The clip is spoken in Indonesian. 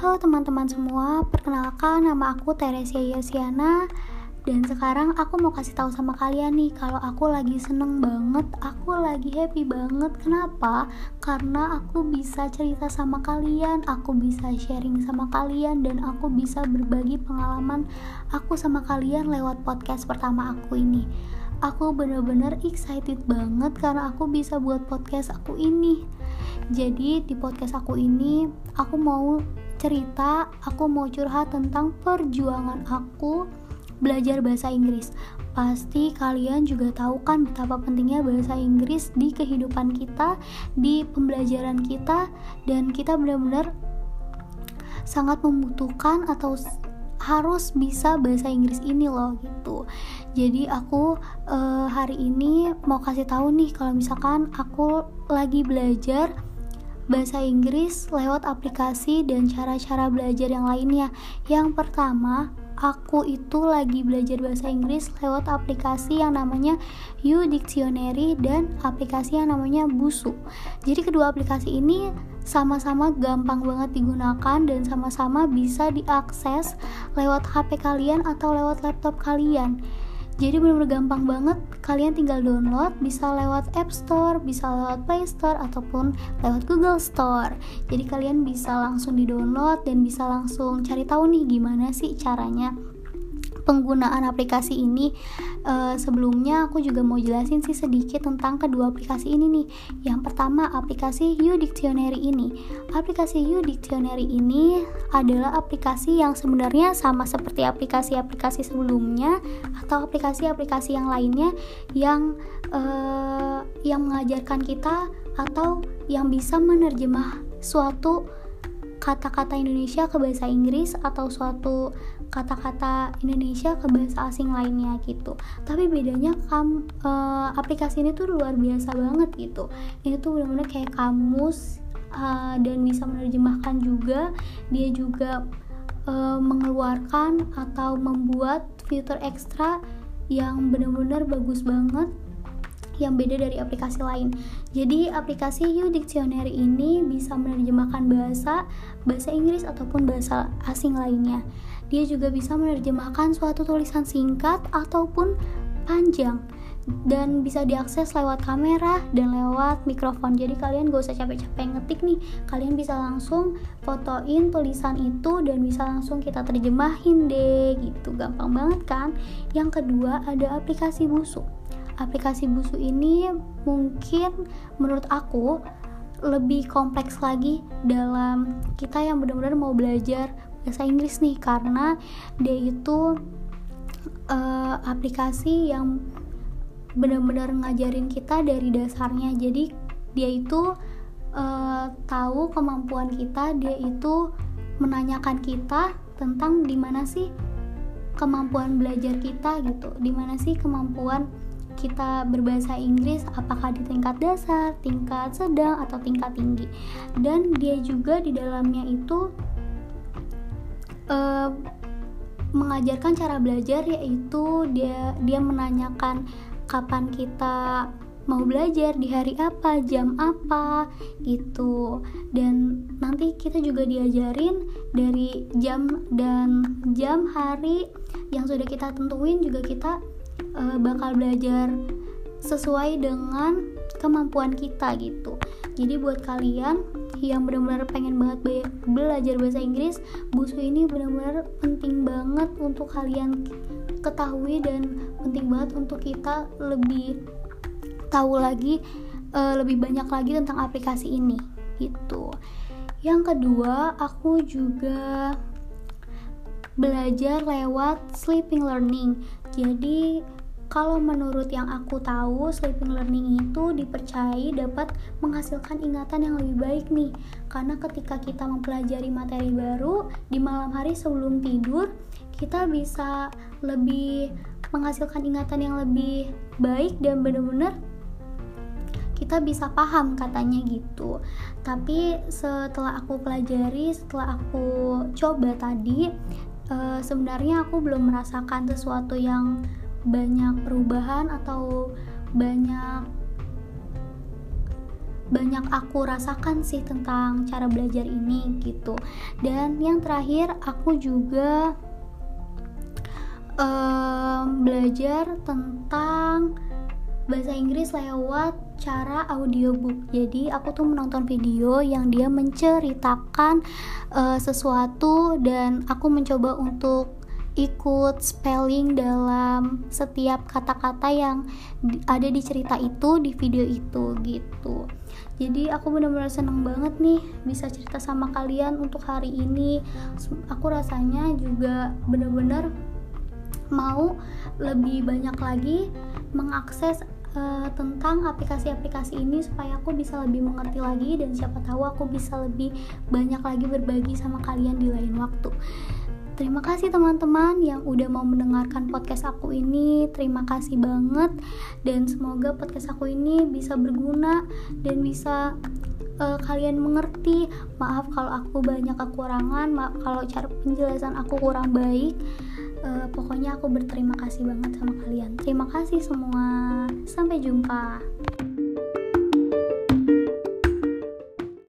Halo teman-teman semua, perkenalkan nama aku Teresia Yosiana dan sekarang aku mau kasih tahu sama kalian nih kalau aku lagi seneng banget, aku lagi happy banget. Kenapa? Karena aku bisa cerita sama kalian, aku bisa sharing sama kalian dan aku bisa berbagi pengalaman aku sama kalian lewat podcast pertama aku ini. Aku bener-bener excited banget karena aku bisa buat podcast aku ini. Jadi di podcast aku ini aku mau cerita, aku mau curhat tentang perjuangan aku belajar bahasa Inggris. Pasti kalian juga tahu kan betapa pentingnya bahasa Inggris di kehidupan kita, di pembelajaran kita dan kita benar-benar sangat membutuhkan atau harus bisa bahasa Inggris ini loh gitu. Jadi aku uh, hari ini mau kasih tahu nih kalau misalkan aku lagi belajar bahasa Inggris lewat aplikasi dan cara-cara belajar yang lainnya. Yang pertama, aku itu lagi belajar bahasa Inggris lewat aplikasi yang namanya U Dictionary dan aplikasi yang namanya Busu. Jadi kedua aplikasi ini sama-sama gampang banget digunakan dan sama-sama bisa diakses lewat HP kalian atau lewat laptop kalian jadi benar-benar gampang banget. Kalian tinggal download bisa lewat App Store bisa lewat Play Store ataupun lewat Google Store. Jadi kalian bisa langsung di download dan bisa langsung cari tahu nih gimana sih caranya penggunaan aplikasi ini. Uh, sebelumnya aku juga mau jelasin sih sedikit tentang kedua aplikasi ini nih. Yang pertama aplikasi U Dictionary ini. Aplikasi U Dictionary ini adalah aplikasi yang sebenarnya sama seperti aplikasi-aplikasi sebelumnya atau aplikasi-aplikasi yang lainnya yang uh, yang mengajarkan kita atau yang bisa menerjemah suatu kata-kata Indonesia ke bahasa Inggris atau suatu kata-kata Indonesia ke bahasa asing lainnya gitu. Tapi bedanya kam uh, aplikasi ini tuh luar biasa banget gitu. Ini tuh benar-benar kayak kamus uh, dan bisa menerjemahkan juga. Dia juga uh, mengeluarkan atau membuat fitur ekstra yang benar-benar bagus banget yang beda dari aplikasi lain. Jadi aplikasi U Dictionary ini bisa menerjemahkan bahasa bahasa Inggris ataupun bahasa asing lainnya. Dia juga bisa menerjemahkan suatu tulisan singkat ataupun panjang dan bisa diakses lewat kamera dan lewat mikrofon. Jadi kalian gak usah capek-capek ngetik nih. Kalian bisa langsung fotoin tulisan itu dan bisa langsung kita terjemahin deh gitu. Gampang banget kan? Yang kedua ada aplikasi busuk aplikasi busu ini mungkin menurut aku lebih kompleks lagi dalam kita yang benar-benar mau belajar bahasa Inggris nih karena dia itu uh, aplikasi yang benar-benar ngajarin kita dari dasarnya. Jadi dia itu uh, tahu kemampuan kita dia itu menanyakan kita tentang di mana sih kemampuan belajar kita gitu di mana sih kemampuan kita berbahasa Inggris apakah di tingkat dasar, tingkat sedang atau tingkat tinggi. Dan dia juga di dalamnya itu uh, mengajarkan cara belajar yaitu dia dia menanyakan kapan kita mau belajar di hari apa, jam apa gitu. Dan nanti kita juga diajarin dari jam dan jam hari yang sudah kita tentuin juga kita uh, bakal belajar sesuai dengan kemampuan kita gitu. Jadi buat kalian yang benar-benar pengen banget belajar bahasa Inggris, busu ini benar-benar penting banget untuk kalian ketahui dan penting banget untuk kita lebih tahu lagi uh, lebih banyak lagi tentang aplikasi ini gitu. Yang kedua, aku juga belajar lewat sleeping learning. Jadi kalau menurut yang aku tahu, sleeping learning itu dipercayai dapat menghasilkan ingatan yang lebih baik nih. Karena ketika kita mempelajari materi baru di malam hari sebelum tidur, kita bisa lebih menghasilkan ingatan yang lebih baik dan benar-benar kita bisa paham katanya gitu. Tapi setelah aku pelajari, setelah aku coba tadi, uh, sebenarnya aku belum merasakan sesuatu yang banyak perubahan atau banyak banyak aku rasakan sih tentang cara belajar ini gitu dan yang terakhir aku juga um, belajar tentang bahasa Inggris lewat cara audiobook. Jadi aku tuh menonton video yang dia menceritakan uh, sesuatu dan aku mencoba untuk ikut spelling dalam setiap kata-kata yang ada di cerita itu di video itu gitu. Jadi aku benar-benar seneng banget nih bisa cerita sama kalian untuk hari ini. Aku rasanya juga benar-benar mau lebih banyak lagi mengakses uh, tentang aplikasi-aplikasi ini supaya aku bisa lebih mengerti lagi dan siapa tahu aku bisa lebih banyak lagi berbagi sama kalian di lain waktu. Terima kasih teman-teman yang udah mau mendengarkan podcast aku ini. Terima kasih banget. Dan semoga podcast aku ini bisa berguna dan bisa uh, kalian mengerti. Maaf kalau aku banyak kekurangan, maaf kalau cara penjelasan aku kurang baik. Uh, pokoknya aku berterima kasih banget sama kalian. Terima kasih semua. Sampai jumpa